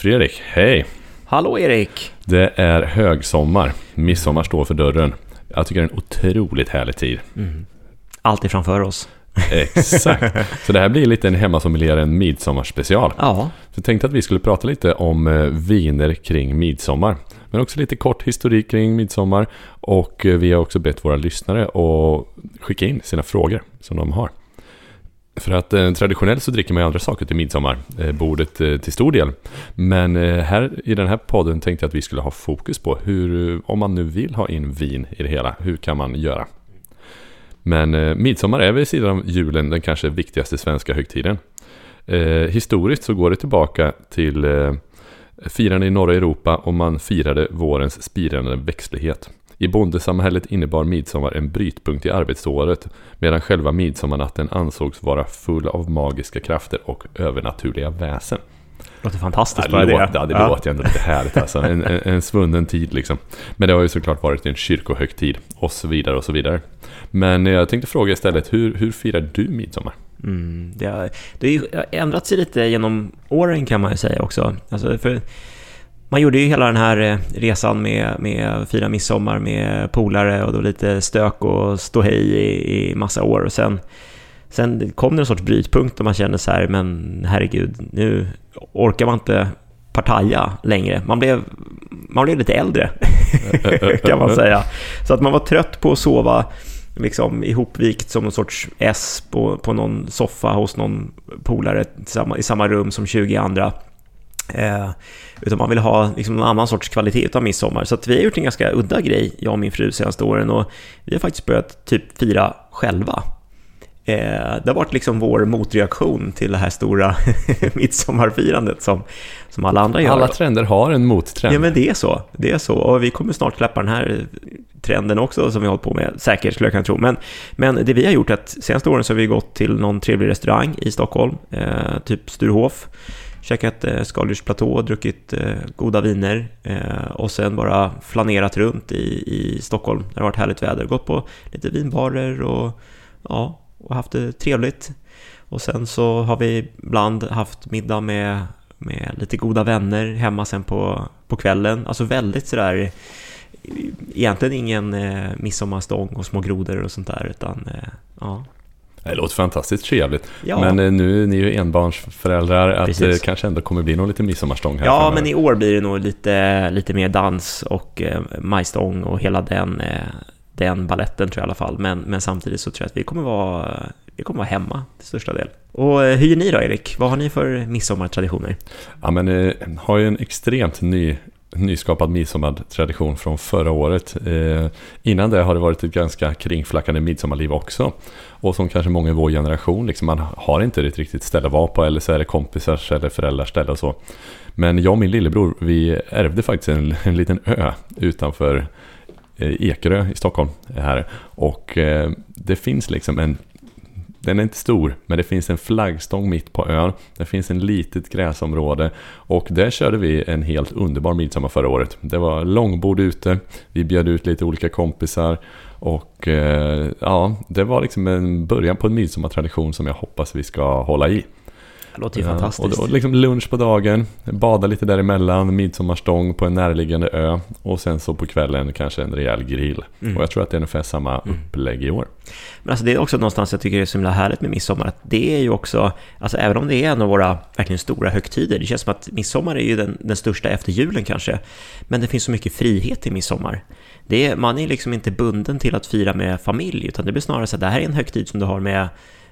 Fredrik, hej! Hallå Erik! Det är högsommar. Midsommar står för dörren. Jag tycker det är en otroligt härlig tid. Allt är framför oss. Exakt. Så det här blir lite en hemmasommelier, en midsommarspecial. Ja, Så jag tänkte att vi skulle prata lite om eh, viner kring midsommar. Men också lite kort historik kring midsommar. Och eh, vi har också bett våra lyssnare att skicka in sina frågor som de har. För att eh, traditionellt så dricker man ju andra saker till midsommar, eh, bordet eh, till stor del. Men eh, här i den här podden tänkte jag att vi skulle ha fokus på hur, om man nu vill ha in vin i det hela, hur kan man göra? Men eh, midsommar är vid sidan av julen den kanske viktigaste svenska högtiden. Eh, historiskt så går det tillbaka till eh, firande i norra Europa och man firade vårens spirande växtlighet. I bondesamhället innebar midsommar en brytpunkt i arbetsåret medan själva midsommarnatten ansågs vara full av magiska krafter och övernaturliga väsen. låter fantastiskt Ja, det. låter, ja, det låter ju ändå lite härligt alltså. En, en, en svunnen tid liksom. Men det har ju såklart varit en kyrkohögtid och så vidare och så vidare. Men jag tänkte fråga istället, hur, hur firar du midsommar? Mm, det, har, det har ändrat sig lite genom åren kan man ju säga också. Alltså för man gjorde ju hela den här eh, resan med, med fira midsommar med polare och då lite stök och ståhej i, i massa år och sen Sen kom det en sorts brytpunkt och man kände så här, men herregud, nu orkar man inte partaja längre. Man blev, man blev lite äldre, kan man säga. Så att man var trött på att sova liksom ihopvikt som en sorts S på, på någon soffa hos någon polare i samma, i samma rum som 20 andra. Eh, utan man vill ha liksom någon annan sorts kvalitet av midsommar. Så vi har gjort en ganska udda grej, jag och min fru, senaste åren. Och vi har faktiskt börjat typ fira själva. Eh, det har varit liksom vår motreaktion till det här stora midsommarfirandet som, som alla andra gör. Alla trender har en mottrend. Ja men det är så, det är så. Och vi kommer snart släppa den här trenden också som vi har hållit på med, säkert skulle jag kunna tro. Men, men det vi har gjort är att senaste åren så har vi gått till någon trevlig restaurang i Stockholm, eh, typ Sturehof, käkat eh, skaldjursplatå, druckit eh, goda viner eh, och sen bara flanerat runt i, i Stockholm. Det har varit härligt väder, gått på lite vinbarer och, ja, och haft det trevligt. Och sen så har vi ibland haft middag med, med lite goda vänner hemma sen på, på kvällen. Alltså väldigt sådär, egentligen ingen eh, midsommarstång och små grodor och sånt där, utan eh, ja. Det låter fantastiskt trevligt. Ja. Men eh, nu är ni ju enbarnsföräldrar, att det Precis. kanske ändå kommer bli någon liten midsommarstång här Ja, framöver. men i år blir det nog lite, lite mer dans och eh, majstång och hela den, eh, den balletten tror jag i alla fall. Men, men samtidigt så tror jag att vi kommer vara, vi kommer vara hemma till största del. Och eh, hur gör ni då, Erik? Vad har ni för midsommartraditioner? Ja, men eh, har ju en extremt ny, nyskapad midsommartradition från förra året. Eh, innan det har det varit ett ganska kringflackande midsommarliv också. Och som kanske många i vår generation, liksom, man har inte ett riktigt ställe att vara på eller så är det kompisars eller föräldrars ställe och så. Men jag och min lillebror, vi ärvde faktiskt en, en liten ö utanför eh, Ekerö i Stockholm. Här. Och eh, det finns liksom en den är inte stor, men det finns en flaggstång mitt på ön. Det finns en litet gräsområde och där körde vi en helt underbar midsommar förra året. Det var långbord ute, vi bjöd ut lite olika kompisar och eh, ja, det var liksom en början på en midsommartradition som jag hoppas vi ska hålla i. Det låter ju fantastiskt. Och då, liksom lunch på dagen, bada lite däremellan, midsommarstång på en närliggande ö och sen så på kvällen kanske en rejäl grill. Mm. Och jag tror att det är ungefär samma upplägg i år. Men alltså det är också någonstans jag tycker det är så himla härligt med midsommar, att det är ju också, alltså även om det är en av våra verkligen stora högtider, det känns som att midsommar är ju den, den största efter julen kanske, men det finns så mycket frihet i midsommar. Det är, man är liksom inte bunden till att fira med familj, utan det blir snarare så att det här är en högtid som du har med,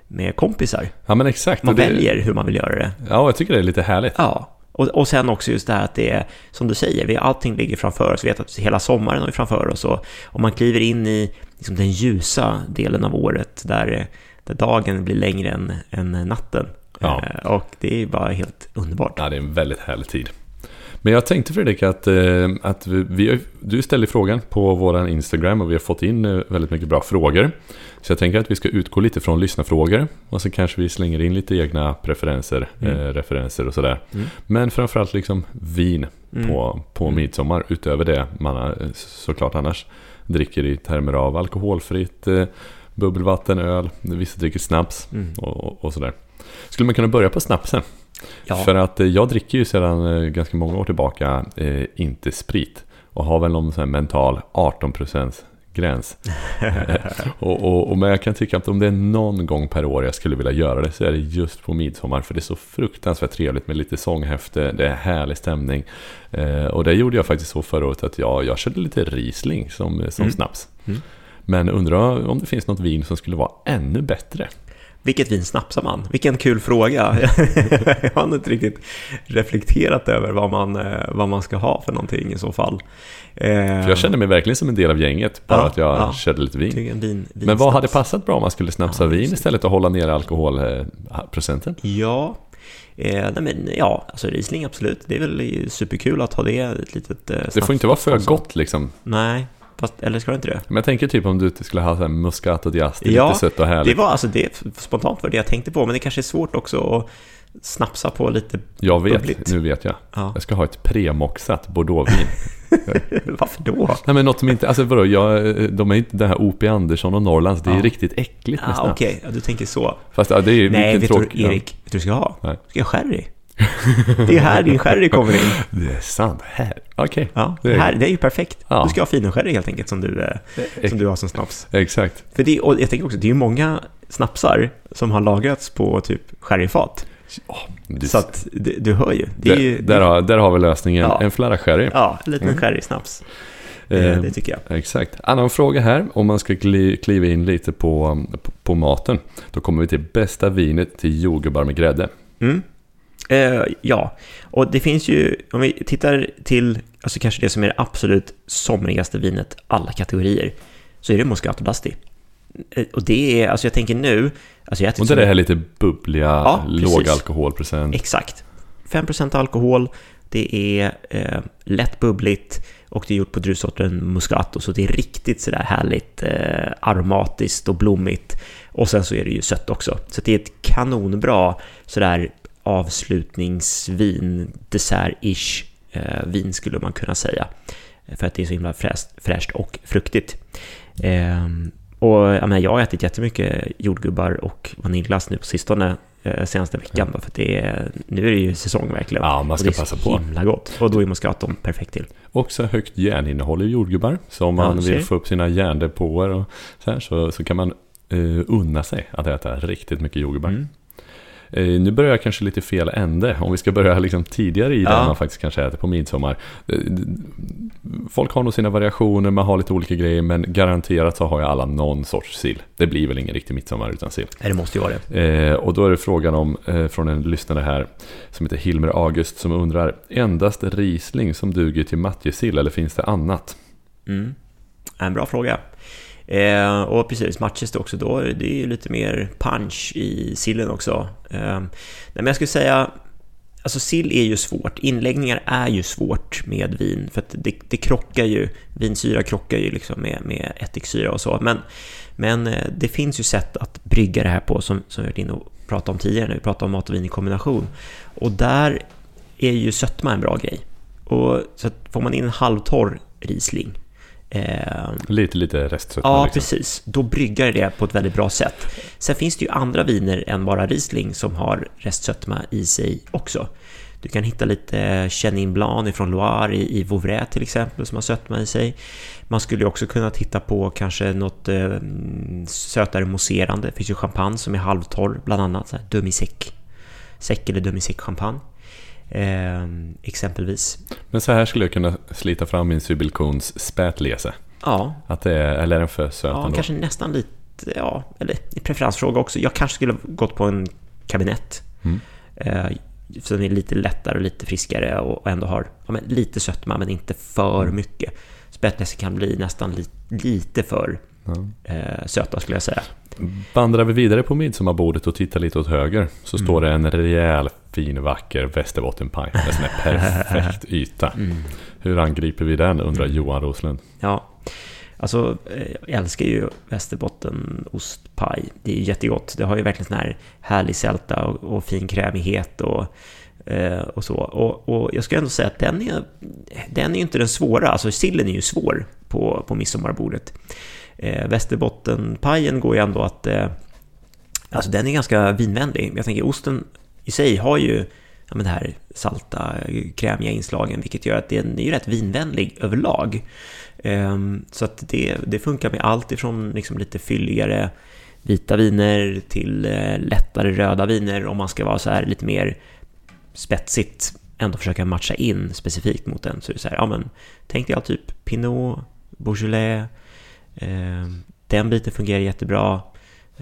med kompisar. Ja men exakt. Man det- väljer hur man vill göra det. Ja, jag tycker det är lite härligt. Ja, och, och sen också just det här att det är, som du säger, vi, allting ligger framför oss. Vi vet att hela sommaren har vi framför oss och om man kliver in i liksom, den ljusa delen av året där, där dagen blir längre än, än natten. Ja. Eh, Och det är bara helt underbart. Ja, det är en väldigt härlig tid. Men jag tänkte Fredrik att, eh, att vi, du ställde frågan på vår Instagram och vi har fått in eh, väldigt mycket bra frågor. Så jag tänker att vi ska utgå lite från lyssnarfrågor och så kanske vi slänger in lite egna preferenser, Mm. eh, referenser och sådär. Mm. Men framförallt liksom vin Mm. på, på Mm. midsommar utöver det man eh, såklart annars dricker i termer av alkoholfritt, eh, bubbelvatten, öl, vissa dricker snaps Mm. och, och sådär. Skulle man kunna börja på snapsen? Ja. För att eh, jag dricker ju sedan eh, ganska många år tillbaka eh, inte sprit. Och har väl någon sån mental 18% gräns. och, och, och, men jag kan tycka att om det är någon gång per år jag skulle vilja göra det så är det just på midsommar. För det är så fruktansvärt trevligt med lite sånghäfte, det är härlig stämning. Eh, och det gjorde jag faktiskt så förra året att jag, jag körde lite Riesling som, som mm. snaps. Mm. Men undrar om det finns något vin som skulle vara ännu bättre. Vilket vin snapsar man? Vilken kul fråga. jag har inte riktigt reflekterat över vad man, eh, vad man ska ha för någonting i så fall. Eh, för jag kände mig verkligen som en del av gänget, bara ja, att jag ja. körde lite vin. vin, vin Men vad hade passat bra om man skulle snapsa ja, vin istället och hålla ner alkoholprocenten? Ja, Eh, nej men, ja, alltså Riesling absolut. Det är väl superkul att ha det ett litet... Eh, det får inte vara för gott liksom. Nej, Fast, eller ska det inte det? Men jag tänker typ om du skulle ha så här Muscat Diaz, det är ja, lite sött och härligt. det var alltså det spontant var det jag tänkte på, men det kanske är svårt också att snapsa på lite Jag vet, bubbligt. nu vet jag. Ja. Jag ska ha ett premoxat bordeauxvin. Varför då? Nej men något som inte, alltså vadå, jag, de är inte det här O.P. Andersson och Norrlands, det är ja. riktigt äckligt med snaps. Okej, okay. ja, du tänker så. Fast ja, det är Nej, vet tråk, du Erik, vet du vad du ska ha? Nej. Du ska ha sherry. Det är här din sherry kommer in. Det är sant. Här. Okej. Okay. Ja, det, är... det är ju perfekt. Ja. Du ska ha finsherry helt enkelt som du, eh, som du har som snaps. Exakt. För det, och jag tänker också, det är ju många snapsar som har lagrats på typ sherryfat. Oh, det... Så att du, du hör ju. Det är ju där, har, där har vi lösningen. Ja. En flarra sherry. Ja, en liten mm. sherry-snaps. Eh, det tycker jag. Exakt. Annan fråga här, om man ska kliva in lite på, på, på maten. Då kommer vi till bästa vinet till jordgubbar med grädde. Mm. Eh, ja, och det finns ju, om vi tittar till, alltså kanske det som är det absolut somrigaste vinet, alla kategorier, så är det Moscato d'Asti. Eh, och det är, alltså jag tänker nu, alltså jag Och det är det här lite bubbliga, ja, låg alkoholprocent. Exakt. 5% alkohol, det är eh, lätt bubbligt och det är gjort på druvsorten Muscato, så det är riktigt sådär härligt eh, aromatiskt och blommigt. Och sen så är det ju sött också, så det är ett kanonbra sådär avslutningsvin, dessert-ish eh, vin skulle man kunna säga. För att det är så himla fräscht, fräscht och fruktigt. Eh, och jag, menar, jag har ätit jättemycket jordgubbar och vaniljglass nu på sistone eh, senaste veckan. Ja. För det är, nu är det ju säsong verkligen. Ja, man ska passa på. Och det är så himla gott. Och då är moscaton perfekt till. Också högt järninnehåll i jordgubbar. Så om man ja, vill få upp sina järndepåer och så här så, så kan man uh, unna sig att äta riktigt mycket jordgubbar. Mm. Eh, nu börjar jag kanske lite fel ände, om vi ska börja liksom tidigare i ja. det man faktiskt kanske äter på midsommar. Eh, folk har nog sina variationer, man har lite olika grejer, men garanterat så har ju alla någon sorts sill. Det blir väl ingen riktig midsommar utan sill. Nej, det måste ju vara det. Eh, och då är det frågan om, från en lyssnare här, som heter Hilmer August, som undrar, endast Riesling som duger till matjessill, eller finns det annat? Mm. En bra fråga. Eh, och precis, matches det också då, det är ju lite mer punch i sillen också. Eh, men jag skulle säga, alltså sill är ju svårt, inläggningar är ju svårt med vin, för att det, det krockar ju, vinsyra krockar ju liksom med, med ättiksyra och så, men, men eh, det finns ju sätt att brygga det här på, som, som vi varit inne och pratat om tidigare när vi pratade om mat och vin i kombination. Och där är ju sötma en bra grej. Och så att får man in en halvtorr Riesling Eh, lite, lite restsötma. Ja, liksom. precis. Då bryggar det på ett väldigt bra sätt. Sen finns det ju andra viner än bara Riesling som har restsötma i sig också. Du kan hitta lite Chenin Blanc från Loire i, i Vouvray till exempel som har sötma i sig. Man skulle också kunna titta på kanske något eh, sötare mousserande. Det finns ju champagne som är halvtorr, bland annat demi-sec. Sec eller demi-sec champagne. Eh, exempelvis. Men så här skulle jag kunna slita fram min Sybylkons spätlese. Ja. Att det är, eller är den för söt Ja, ändå? kanske nästan lite, ja, eller i preferensfråga också. Jag kanske skulle gått på en kabinett. Mm. Eh, så den är lite lättare och lite friskare och ändå har ja, men lite sötma men inte för mm. mycket. Spätlese kan bli nästan li, lite för mm. eh, söta skulle jag säga. Vandrar vi vidare på midsommarbordet och tittar lite åt höger så mm. står det en rejäl fin vacker västerbottenpaj med sån här perfekt yta. Mm. Hur angriper vi den undrar mm. Johan Roslund. Ja, alltså eh, jag älskar ju västerbottenostpaj. Det är ju jättegott. Det har ju verkligen sån här härlig sälta och, och fin krämighet och eh, och så. Och, och, jag ska ändå säga att den är, den är ju inte den svåra, alltså sillen är ju svår på, på midsommarbordet. Eh, Västerbottenpajen går ju ändå att... Eh, alltså den är ganska vinvänlig. Jag tänker osten i sig har ju ja, men det här salta, krämiga inslagen, vilket gör att den är ju rätt vinvänlig överlag. Ehm, så att det, det funkar med allt ifrån liksom lite fylligare vita viner till eh, lättare röda viner om man ska vara så här lite mer spetsigt ändå försöka matcha in specifikt mot den. Så det är så här, ja men tänk dig all typ Pinot, Beaujolais, eh, den biten fungerar jättebra.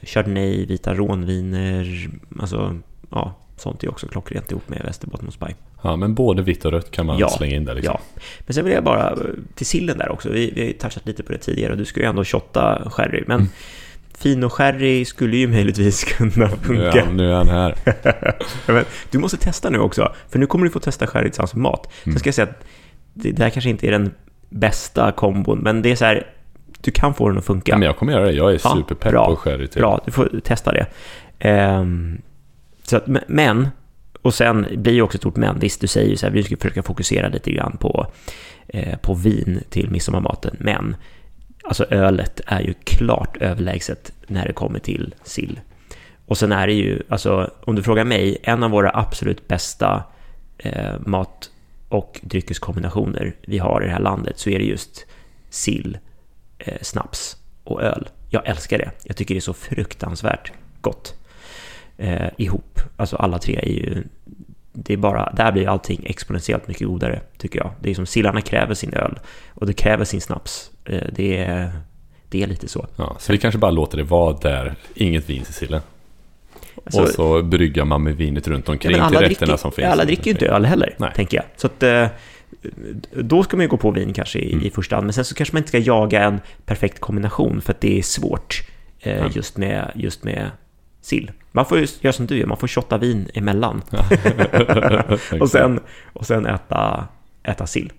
Chardonnay, vita rånviner, alltså ja, sånt är också klockrent ihop med Västerbotten och Spy. Ja, men både vitt och rött kan man Ja, slänga in där liksom. Ja, men sen vill jag bara eh, till sillen där också. Vi, vi har ju touchat lite på det tidigare och du ska ju ändå shotta sherry, men Mm. Fino sherry skulle ju möjligtvis kunna funka. han, nu är han här. Men du måste testa nu också, för nu kommer du få testa sherry tillsammans med mat. Sen Mm. ska jag säga att det där kanske inte är den bästa kombon, men det är så här, du kan få den att funka. Ja. Men jag kommer göra det. Jag är Ja, superpepp på sherry till. Bra, du får testa det. Ehm, så att, men, och sen blir ju också ett stort men. Visst, du säger ju så här, vi ska försöka fokusera lite grann på, eh, på vin till midsommarmaten, men alltså ölet är ju klart överlägset när det kommer till sill. Och sen är det ju, alltså om du frågar mig, en av våra absolut bästa eh, mat och dryckeskombinationer vi har i det här landet så är det just sill, eh, snaps och öl. Jag älskar det. Jag tycker det är så fruktansvärt gott eh, ihop. Alltså alla tre är ju... Det är bara, där blir allting exponentiellt mycket godare, tycker jag. Det är som sillarna kräver sin öl och det kräver sin snaps. Eh, det, är, det är lite så. Ja, så vi kanske bara låter det vara där. Inget vin till sillen. Alltså- och så bryggar man med vinet runt Ja, omkring men till rätterna dricker, som finns. ja, alla dricker ju inte öl heller, Nej. tänker jag. Så att, eh, då ska man ju gå på vin kanske i, Mm. i första hand. Men sen så kanske man inte ska jaga en perfekt kombination för att det är svårt eh, Ja. just, med, just med sill. Man får ju göra som du gör, man får shotta vin emellan. och, sen, och sen äta, äta sill.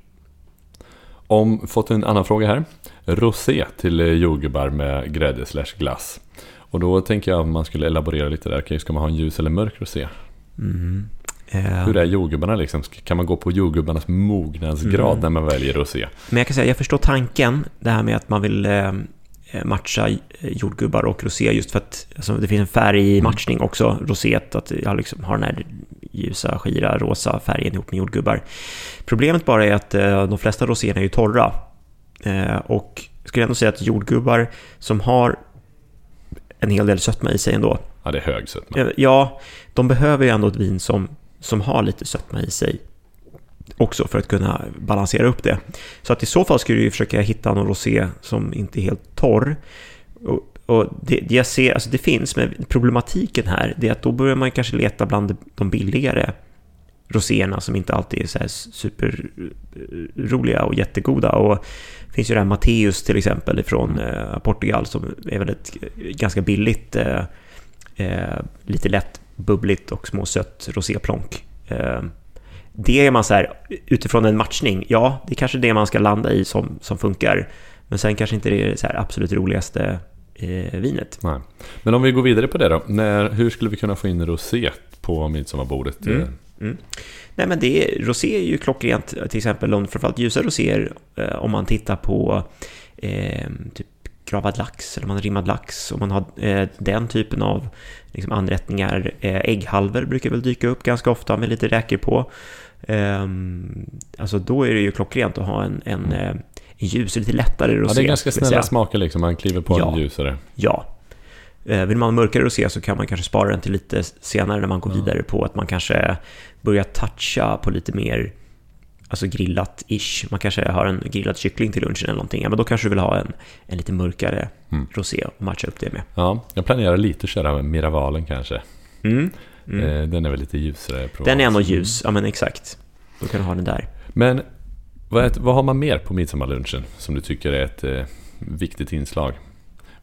Om, fått en annan fråga här. Rosé till eh, jordgubbar med grädde slash glass. Och då tänker jag att man skulle elaborera lite där. Okej, Ska man ha en ljus eller mörk rosé? Mm. Eh, Hur är jordgubbarna liksom? Kan man gå på jordgubbarnas mognadsgrad Mm. när man väljer rosé? Men jag kan säga, jag förstår tanken, det här med att man vill eh, matcha eh, jordgubbar och rosé just för att alltså, det finns en färgmatchning också, roséet, att jag liksom har den här ljusa, skira, rosa färgen ihop med jordgubbar. Problemet bara är att eh, de flesta roséerna är ju torra. Eh, och jag skulle ändå säga att jordgubbar som har en hel del sötma i sig ändå, Ja, det är hög sötma. Ja, de behöver ju ändå ett vin som, som har lite sötma i sig också för att kunna balansera upp det. Så att i så fall skulle du försöka hitta någon rosé som inte är helt torr. Och, och det, det jag ser, alltså det finns, men problematiken här det är att då börjar man kanske leta bland de billigare roséerna som inte alltid är så här superroliga och jättegoda. Och det finns ju det här Matteus till exempel från eh, Portugal som är väl ett ganska billigt eh, eh, lite lätt bubbligt och småsött roséplonk. Det är man så här, utifrån en matchning, ja, det är kanske det man ska landa i som, som funkar. Men sen kanske inte det är det absolut roligaste eh, vinet. Nej. Men om vi går vidare på det då. När, hur skulle vi kunna få in rosé på midsommarbordet? Mm. Mm. Nej men det är, rosé är ju klockrent, till exempel om framförallt ljusa roséer, eh, om man tittar på eh, typ gravad lax eller man har rimmad lax, om man har eh, den typen av liksom, anrättningar. Eh, ägghalvor brukar väl dyka upp ganska ofta med lite räkor på. Eh, alltså då är det ju klockrent att ha en, en, eh, en ljus, lite lättare rosé. Ja, det är ganska snälla smaker liksom. Man kliver på Ja. en ljusare. Ja. Eh, Vill man ha mörkare rosé så kan man kanske spara den till lite senare när man går Ja. vidare på att man kanske börjar toucha på lite mer alltså grillat-ish. Man kanske har en grillad kyckling till lunchen eller någonting. Ja, men då kanske du vill ha en, en lite mörkare Mm. rosé och matcha upp det med. Ja, jag planerar lite att köra med Miravalen kanske. Mm. Mm. Eh, den är väl lite ljusare. Provence. Den är ändå ljus, ja men exakt. Då kan du ha den där. Men vad, vad har man mer på midsommarlunchen som du tycker är ett eh, viktigt inslag?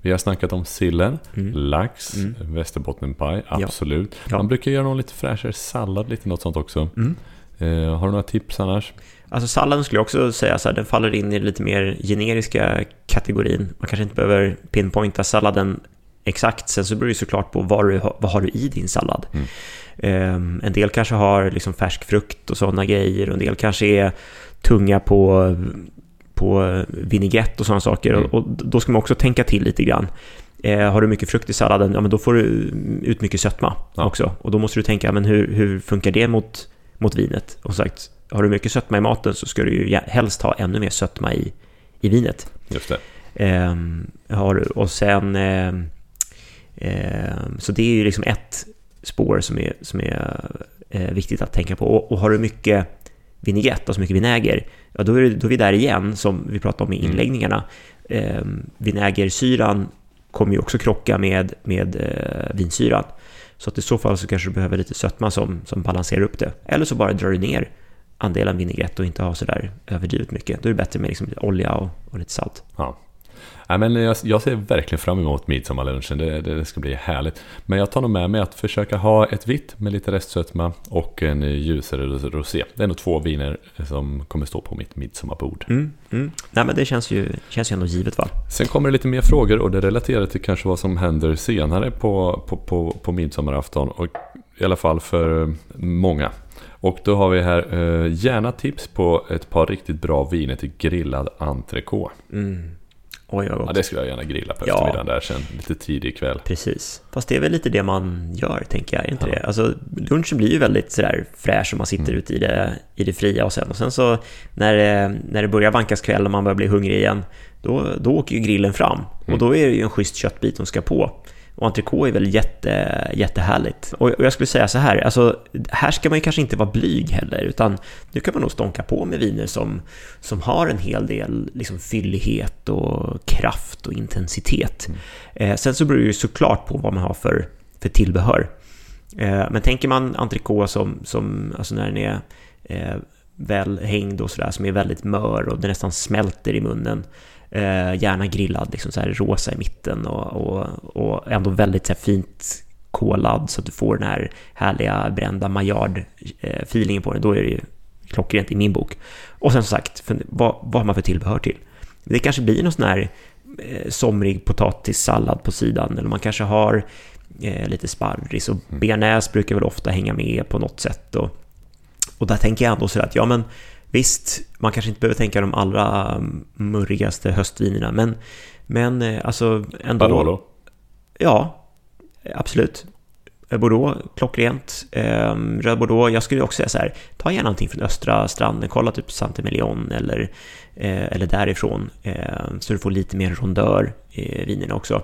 Vi har snackat om sillen, Mm. lax, Mm. västerbottenpaj, absolut. Ja. Man brukar göra någon lite fräschare sallad, lite något sånt också. Mm. Eh, har du några tips annars? Alltså salladen skulle jag också säga så här, den faller in i lite mer generiska kategorin. Man kanske inte behöver pinpointa salladen exakt. Sen så beror det såklart på vad, du, vad har du i din sallad. Mm. Ehm, en del kanske har liksom färsk frukt och sådana grejer. Och en del kanske är tunga på, på vinägrett och sådana saker. Mm. Och, och då ska man också tänka till lite grann. Eh, har du mycket frukt i salladen, ja men då får du ut mycket sötma Ja. också. Och då måste du tänka, men hur, hur funkar det mot mot vinet. Och sagt, har du mycket sötma i maten så ska du ju helst ha ännu mer sötma i, i vinet. Just det. Eh, har, och sen... Eh, så det är ju liksom ett spår som är, som är eh, viktigt att tänka på. Och, och har du mycket vinägrett, alltså mycket vinäger, ja, då, är det, då är vi där igen, som vi pratade om i mm. inläggningarna. Eh, vinägersyran kommer ju också krocka med, med eh, vinsyran. Så att i så fall så kanske du behöver lite sötma som, som balanserar upp det. Eller så bara drar du ner andelen vinägrett och inte har sådär överdrivet mycket. Då är det bättre med liksom olja och, och lite salt. Ja. Ja, men jag, jag ser verkligen fram emot midsommarlunchen, det, det, det, ska bli härligt. Men jag tar nog med mig att försöka ha ett vitt med lite restsötma och en ljusare rosé. Det är nog två viner som kommer stå på mitt midsommarbord. Mm, mm. Nej men det känns ju, känns ju ändå givet va? Sen kommer det lite mer frågor och det relaterar till kanske vad som händer senare på, på, på, på midsommarafton. Och I alla fall för många. Och då har vi här eh, gärna tips på ett par riktigt bra viner till grillad entrecote. Mm. Oj, vad gott. Ja, det skulle jag gärna grilla på eftermiddagen ja. där sen, lite tidig kväll. Precis. Fast det är väl lite det man gör, tänker jag. Inte ja. det? Alltså, lunchen blir ju väldigt sådär fräsch och man sitter mm. ute i det, i det fria och sen, och sen så när det, när det börjar vankas kväll och man börjar bli hungrig igen, då, då åker ju grillen fram. Mm. Och då är det ju en schysst köttbit som ska på. Och entrecote är väl jätte, jättehärligt. Och jag skulle säga så här, alltså, här ska man ju kanske inte vara blyg heller, utan nu kan man nog stånka på med viner som, som har en hel del liksom, fyllighet och kraft och intensitet. Mm. Eh, sen så beror det ju såklart på vad man har för, för tillbehör. Eh, men tänker man entrecote som, som alltså när den är eh, väl hängd och sådär, som är väldigt mör och den nästan smälter i munnen, Eh, gärna grillad, liksom så här rosa i mitten och, och, och ändå väldigt så här, fint kolad så att du får den här härliga brända Maillard-feelingen på den. Då är det ju klockrent i min bok. Och sen som sagt, vad, vad har man för tillbehör till? Det kanske blir någon sån här eh, somrig potatissallad på sidan eller man kanske har eh, lite sparris och mm. bearnaise brukar väl ofta hänga med på något sätt. Och, och där tänker jag ändå så att ja men Visst, man kanske inte behöver tänka de allra murrigaste höstvinerna, men, men eh, alltså ändå... Barolo? Ja, absolut. Bordeaux, klockrent. Ehm, röd Bordeaux, jag skulle också säga så här, ta gärna någonting från östra stranden, kolla typ Saint-Emilion eller, eh, eller därifrån, ehm, så du får lite mer rondör i vinerna också.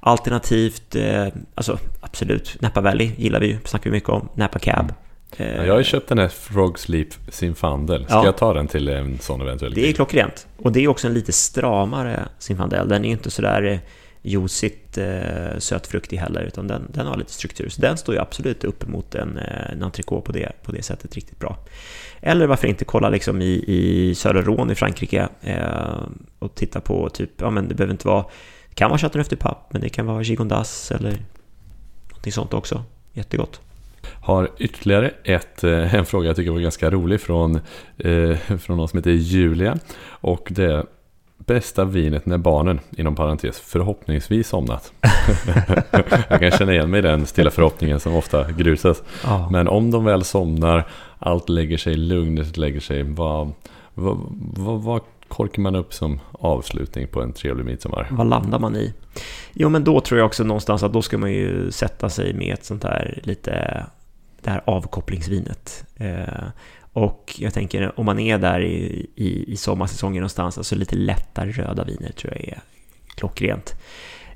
Alternativt, eh, alltså absolut, Napa Valley gillar vi ju, snackar vi mycket om, Napa Cab. Ja, jag har ju köpt den här Frog Sleep Sinfandel. Ska ja. jag ta den till en sån eventuell Det är klockrent. Och det är också en lite stramare Sinfandel. Den är ju inte sådär eh, juicigt eh, sötfruktig heller, utan den, den har lite struktur. Så den står ju absolut upp mot en, eh, en entrecote på det, på det sättet riktigt bra. Eller varför inte kolla liksom i, i södra Rhône i Frankrike eh, och titta på typ, ja men det behöver inte vara, det kan vara Chateauneuf du Pape, men det kan vara Gigondas eller någonting sånt också. Jättegott har ytterligare ett, eh, en fråga jag tycker var ganska rolig från, eh, från någon som heter Julia. Och det är bästa vinet när barnen, inom parentes, förhoppningsvis somnat. jag kan känna igen mig i den stilla förhoppningen som ofta grusas. Oh. Men om de väl somnar, allt lägger sig, lugnet lägger sig, vad, vad, vad, vad korkar man upp som avslutning på en trevlig midsommar? Vad landar man i? Jo, men då tror jag också någonstans att då ska man ju sätta sig med ett sånt här lite, det här avkopplingsvinet. Eh, och jag tänker om man är där i, i, i sommarsäsongen någonstans, alltså lite lättare röda viner tror jag är klockrent.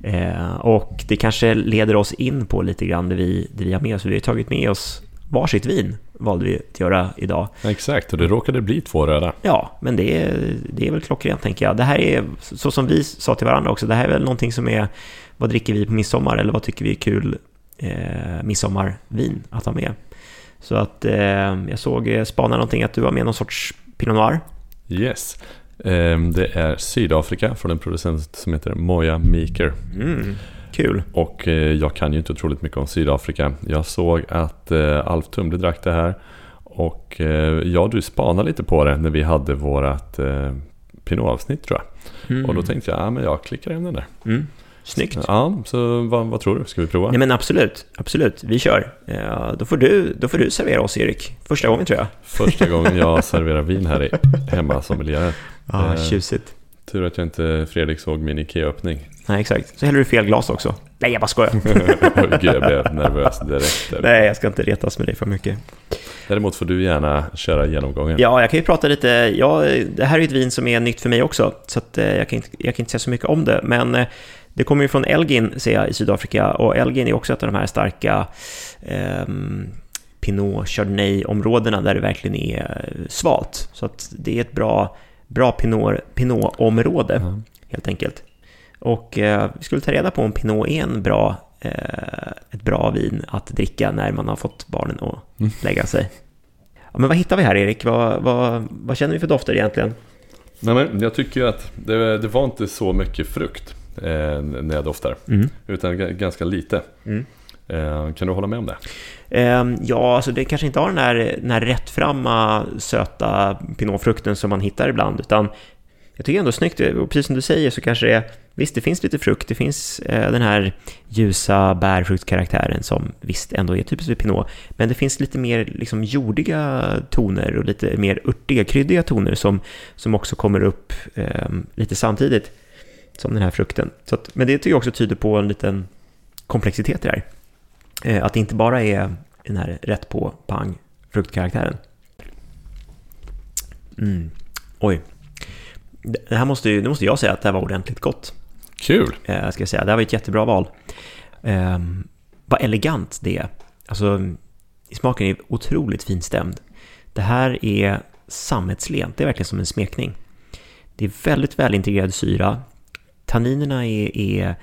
Eh, och det kanske leder oss in på lite grann det vi, det vi har med oss. Vi har tagit med oss varsitt vin valde vi att göra idag. Exakt, och det råkade bli två röda. Ja, men det är, det är väl klockrent tänker jag. Det här är, så som vi sa till varandra också, det här är väl någonting som är, vad dricker vi på midsommar eller vad tycker vi är kul eh, midsommarvin att ha med? Så att eh, jag såg, eh, spana någonting att du har med någon sorts Pinot Noir. Yes. Ehm, det är Sydafrika från en producent som heter Moya Meeker. Mm. Kul. Och eh, jag kan ju inte otroligt mycket om Sydafrika. Jag såg att eh, Alf Tumle drack det här. Och eh, ja, du spanade lite på det när vi hade vårat Pinot-avsnitt tror jag. Mm. Och då tänkte jag, ja men jag klickar in den där. Mm. Snyggt. Ja, så vad, vad, tror du? Ska vi prova? Nej men absolut, absolut. Vi kör. Ja, då, får du, då får du servera oss Erik. Första gången tror jag. Första gången jag serverar vin här hemma som miljö. Ja, tjusigt. Tur att jag inte Fredrik såg min Ikea-öppning. Nej, exakt. Så häller du fel glas också. Nej, jag bara skojar. Gud, jag blev nervös direkt. Där. Nej, jag ska inte retas med dig för mycket. Däremot får du gärna köra genomgången. Ja, jag kan ju prata lite. Ja, det här är ett vin som är nytt för mig också, så eh, jag, kan inte, jag kan inte säga så mycket om det. Men eh, det kommer ju från Elgin, ser jag, i Sydafrika. Och Elgin är också ett av de här starka eh, Pinot Chardonnay-områdena där det verkligen är eh, svalt. Så att det är ett bra, bra Pinot, Pinot-område, mm. helt enkelt. Och eh, vi skulle ta reda på om Pinot är en bra, eh, ett bra vin att dricka när man har fått barnen att mm. lägga sig. Ja, men vad hittar vi här Erik? Vad, vad, vad känner vi för dofter egentligen? Nej, men jag tycker att det, det var inte så mycket frukt eh, när jag doftar. Mm. Utan ganska lite. Mm. Eh, kan du hålla med om det? Eh, ja, alltså det kanske inte har den här, den här rättframma söta pinotfrukten som man hittar ibland. Utan jag tycker ändå snyggt, och precis som du säger så kanske det är, visst det finns lite frukt, det finns eh, den här ljusa bärfruktkaraktären som visst ändå är typiskt för pinot, men det finns lite mer liksom jordiga toner och lite mer örtiga, kryddiga toner som, som också kommer upp eh, lite samtidigt som den här frukten. Så att, men det tycker jag också tyder på en liten komplexitet i det här. Eh, att det inte bara är den här rätt på pang fruktkaraktären. Mm. Oj, det här måste, ju, nu måste jag säga att det här var ordentligt gott. Kul! Eh, ska jag säga. Det här var ett jättebra val. Eh, vad elegant det är. Alltså, smaken är otroligt finstämd. Det här är sammetslent, det är verkligen som en smekning. Det är väldigt välintegrerad syra. Tanninerna är, är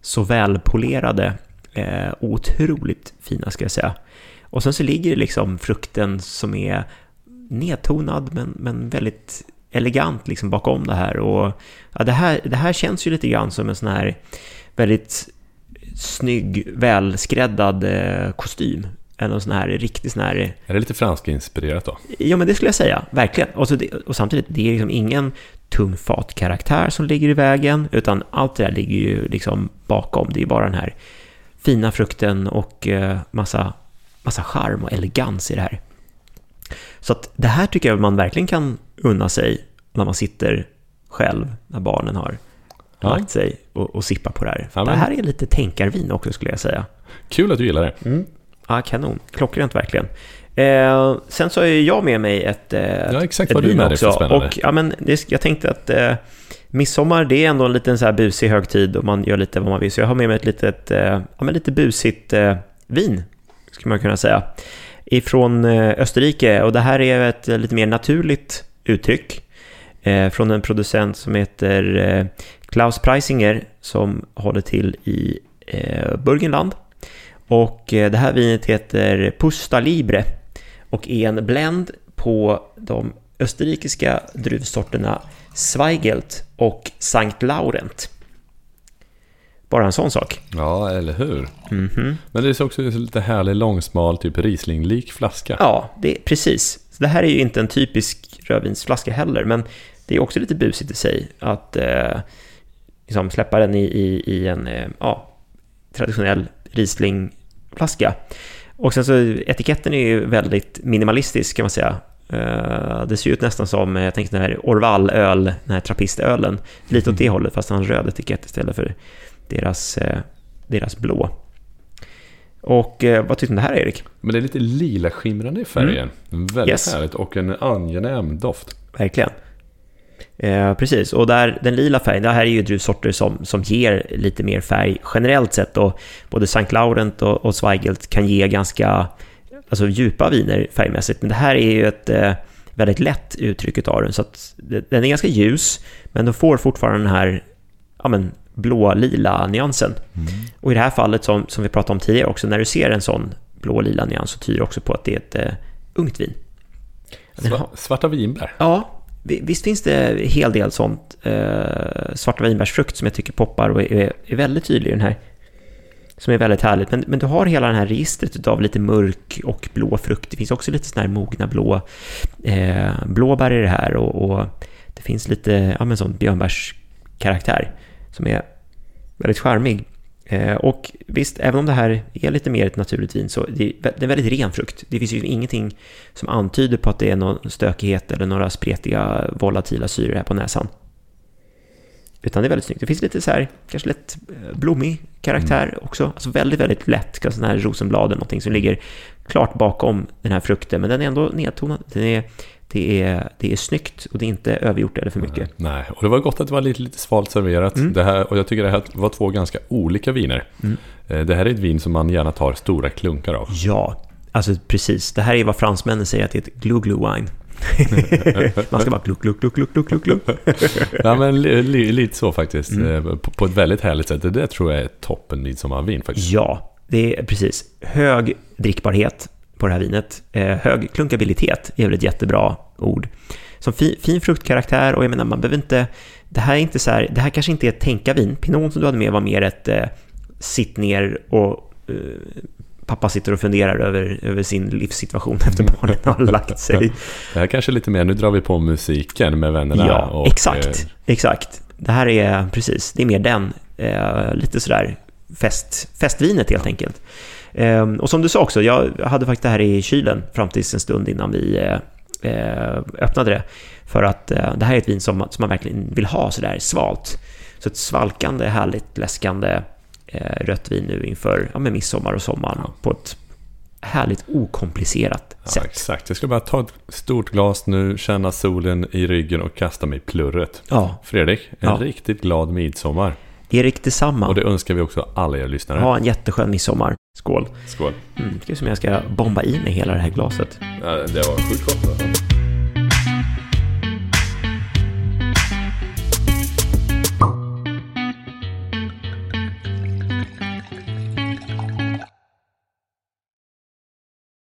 så välpolerade eh, otroligt fina ska jag säga. Och sen så ligger det liksom frukten som är nedtonad men, men väldigt elegant liksom bakom det här. Och ja, det, här, det här känns ju lite grann som en sån här väldigt snygg, välskräddad eh, kostym. En sån här riktig sån här... Är det lite fransk inspirerat då? Ja, men det skulle jag säga, verkligen. Och, det, och samtidigt, det är liksom ingen tung fatkaraktär som ligger i vägen, utan allt det där ligger ju liksom bakom. Det är bara den här fina frukten och eh, massa, massa charm och elegans i det här. Så att det här tycker jag man verkligen kan unna sig när man sitter själv, när barnen har ja. lagt sig och, och sippar på det här. Ja, men... Det här är lite tänkarvin också skulle jag säga. Kul att du gillar det. Mm. Ja, kanon. Klockrent verkligen. Eh, sen så har jag med mig ett eh, Ja, exakt vad du med dig för spännande. Och, ja, men det, jag tänkte att eh, midsommar, det är ändå en liten så här busig högtid och man gör lite vad man vill. Så jag har med mig ett litet, eh, ja, men lite busigt eh, vin, skulle man kunna säga ifrån eh, Österrike och det här är ett lite mer naturligt uttryck från en producent som heter Klaus Preisinger som håller till i Burgenland. Och det här vinet heter Pusta Libre och är en blend på de österrikiska druvsorterna Zweigelt och Sankt Laurent. Bara en sån sak. Ja, eller hur? Mm -hmm. Men det är också en lite härlig långsmal, typ Riesling-lik flaska. Ja, det, precis. det här är ju inte en typisk rödvinsflaska heller, men det är också lite busigt i sig att eh, liksom släppa den i, i, i en eh, ja, traditionell Riesling-flaska. Och sen så etiketten är ju väldigt minimalistisk kan man säga. Uh, det ser ut nästan som, jag tänkte den här Orval-öl, den här trappistölen. Lite åt det hållet, fast han har en röd etikett istället för deras, eh, deras blå. Och eh, vad tyckte du om det här Erik? Men det är lite lila skimrande i färgen. Mm. Väldigt yes. härligt och en angenäm doft. Verkligen. Eh, precis, och där, den lila färgen, det här är ju druvsorter som, som ger lite mer färg generellt sett. Och både St. Laurent och, och Zweigelt kan ge ganska alltså, djupa viner färgmässigt. Men det här är ju ett eh, väldigt lätt uttryck av den. Så att den är ganska ljus, men den får fortfarande den här ja, men, blå-lila nyansen. Mm. Och i det här fallet, som, som vi pratade om tidigare också, när du ser en sån blå-lila nyans så tyder det också på att det är ett uh, ungt vin. Sva svarta vinbär? Ja, visst finns det en hel del sånt. eh, svarta vinbärsfrukt som jag tycker poppar och är, är väldigt tydlig i den här. Som är väldigt härligt. Men, men du har hela det här registret av lite mörk och blå frukt. Det finns också lite sådana här mogna blå eh, blåbär i det här. Och, och det finns lite ja, men sån björnbärskaraktär som är väldigt charmig. Eh, och visst, även om det här är lite mer ett naturligt vin så det är det väldigt ren frukt. Det finns ju ingenting som antyder på att det är någon stökighet eller några spretiga volatila syror här på näsan. Utan det är väldigt snyggt. Det finns lite så här, kanske lätt eh, blommig karaktär mm. också. Alltså väldigt, väldigt lätt. Sån här rosenblad eller någonting som ligger klart bakom den här frukten. Men den är ändå nedtonad. Den är, det, är, det är snyggt och det är inte övergjort eller för mycket. Nej, och det var gott att det var lite, lite svalt serverat. Mm. Det här, och jag tycker det här var två ganska olika viner. Mm. Eh, det här är ett vin som man gärna tar stora klunkar av. Ja, alltså precis. Det här är vad fransmännen säger att det är ett glue-glue wine. Man ska bara gluck, gluck, gluck, gluck, gluck, gluck. ja, men li, li, lite så faktiskt. Mm. Eh, på, på, ett väldigt härligt sätt. Det tror jag är toppen midsommarvin faktiskt. Ja, det är precis. Hög drickbarhet på det här vinet. Eh, hög klunkabilitet är väl ett jättebra ord. Som fin, fin fruktkaraktär och jag menar, man behöver inte... Det här är inte så här, det här kanske inte är ett tänka-vin. Pinot som du hade med var mer ett eh, sitt ner och eh, pappa sitter och funderar över, över sin livssituation efter barnen har lagt sig. Det här kanske är lite mer, nu drar vi på musiken med vännerna. Ja, och, exakt. Eh... Exakt. Det här är precis, det är mer den, eh, lite sådär fest, festvinet helt enkelt. Eh, och som du sa också, jag hade faktiskt det här i kylen fram tills en stund innan vi eh, eh öppnade det. För att eh, det här är ett vin som, som man verkligen vill ha sådär svalt. Så ett svalkande, härligt läskande rött vin nu inför ja, med midsommar och sommaren ja. på ett härligt okomplicerat ja, sätt. Exakt, jag ska bara ta ett stort glas nu, känna solen i ryggen och kasta mig i plurret. Ja. Fredrik, en riktigt glad midsommar. Erik, detsamma. Och det önskar vi också alla er lyssnare. Ha en jätteskön midsommar. Skål. Skål. Mm, ska vi se om jag ska bomba i mig hela det här glaset. Ja, det var sjukt gott.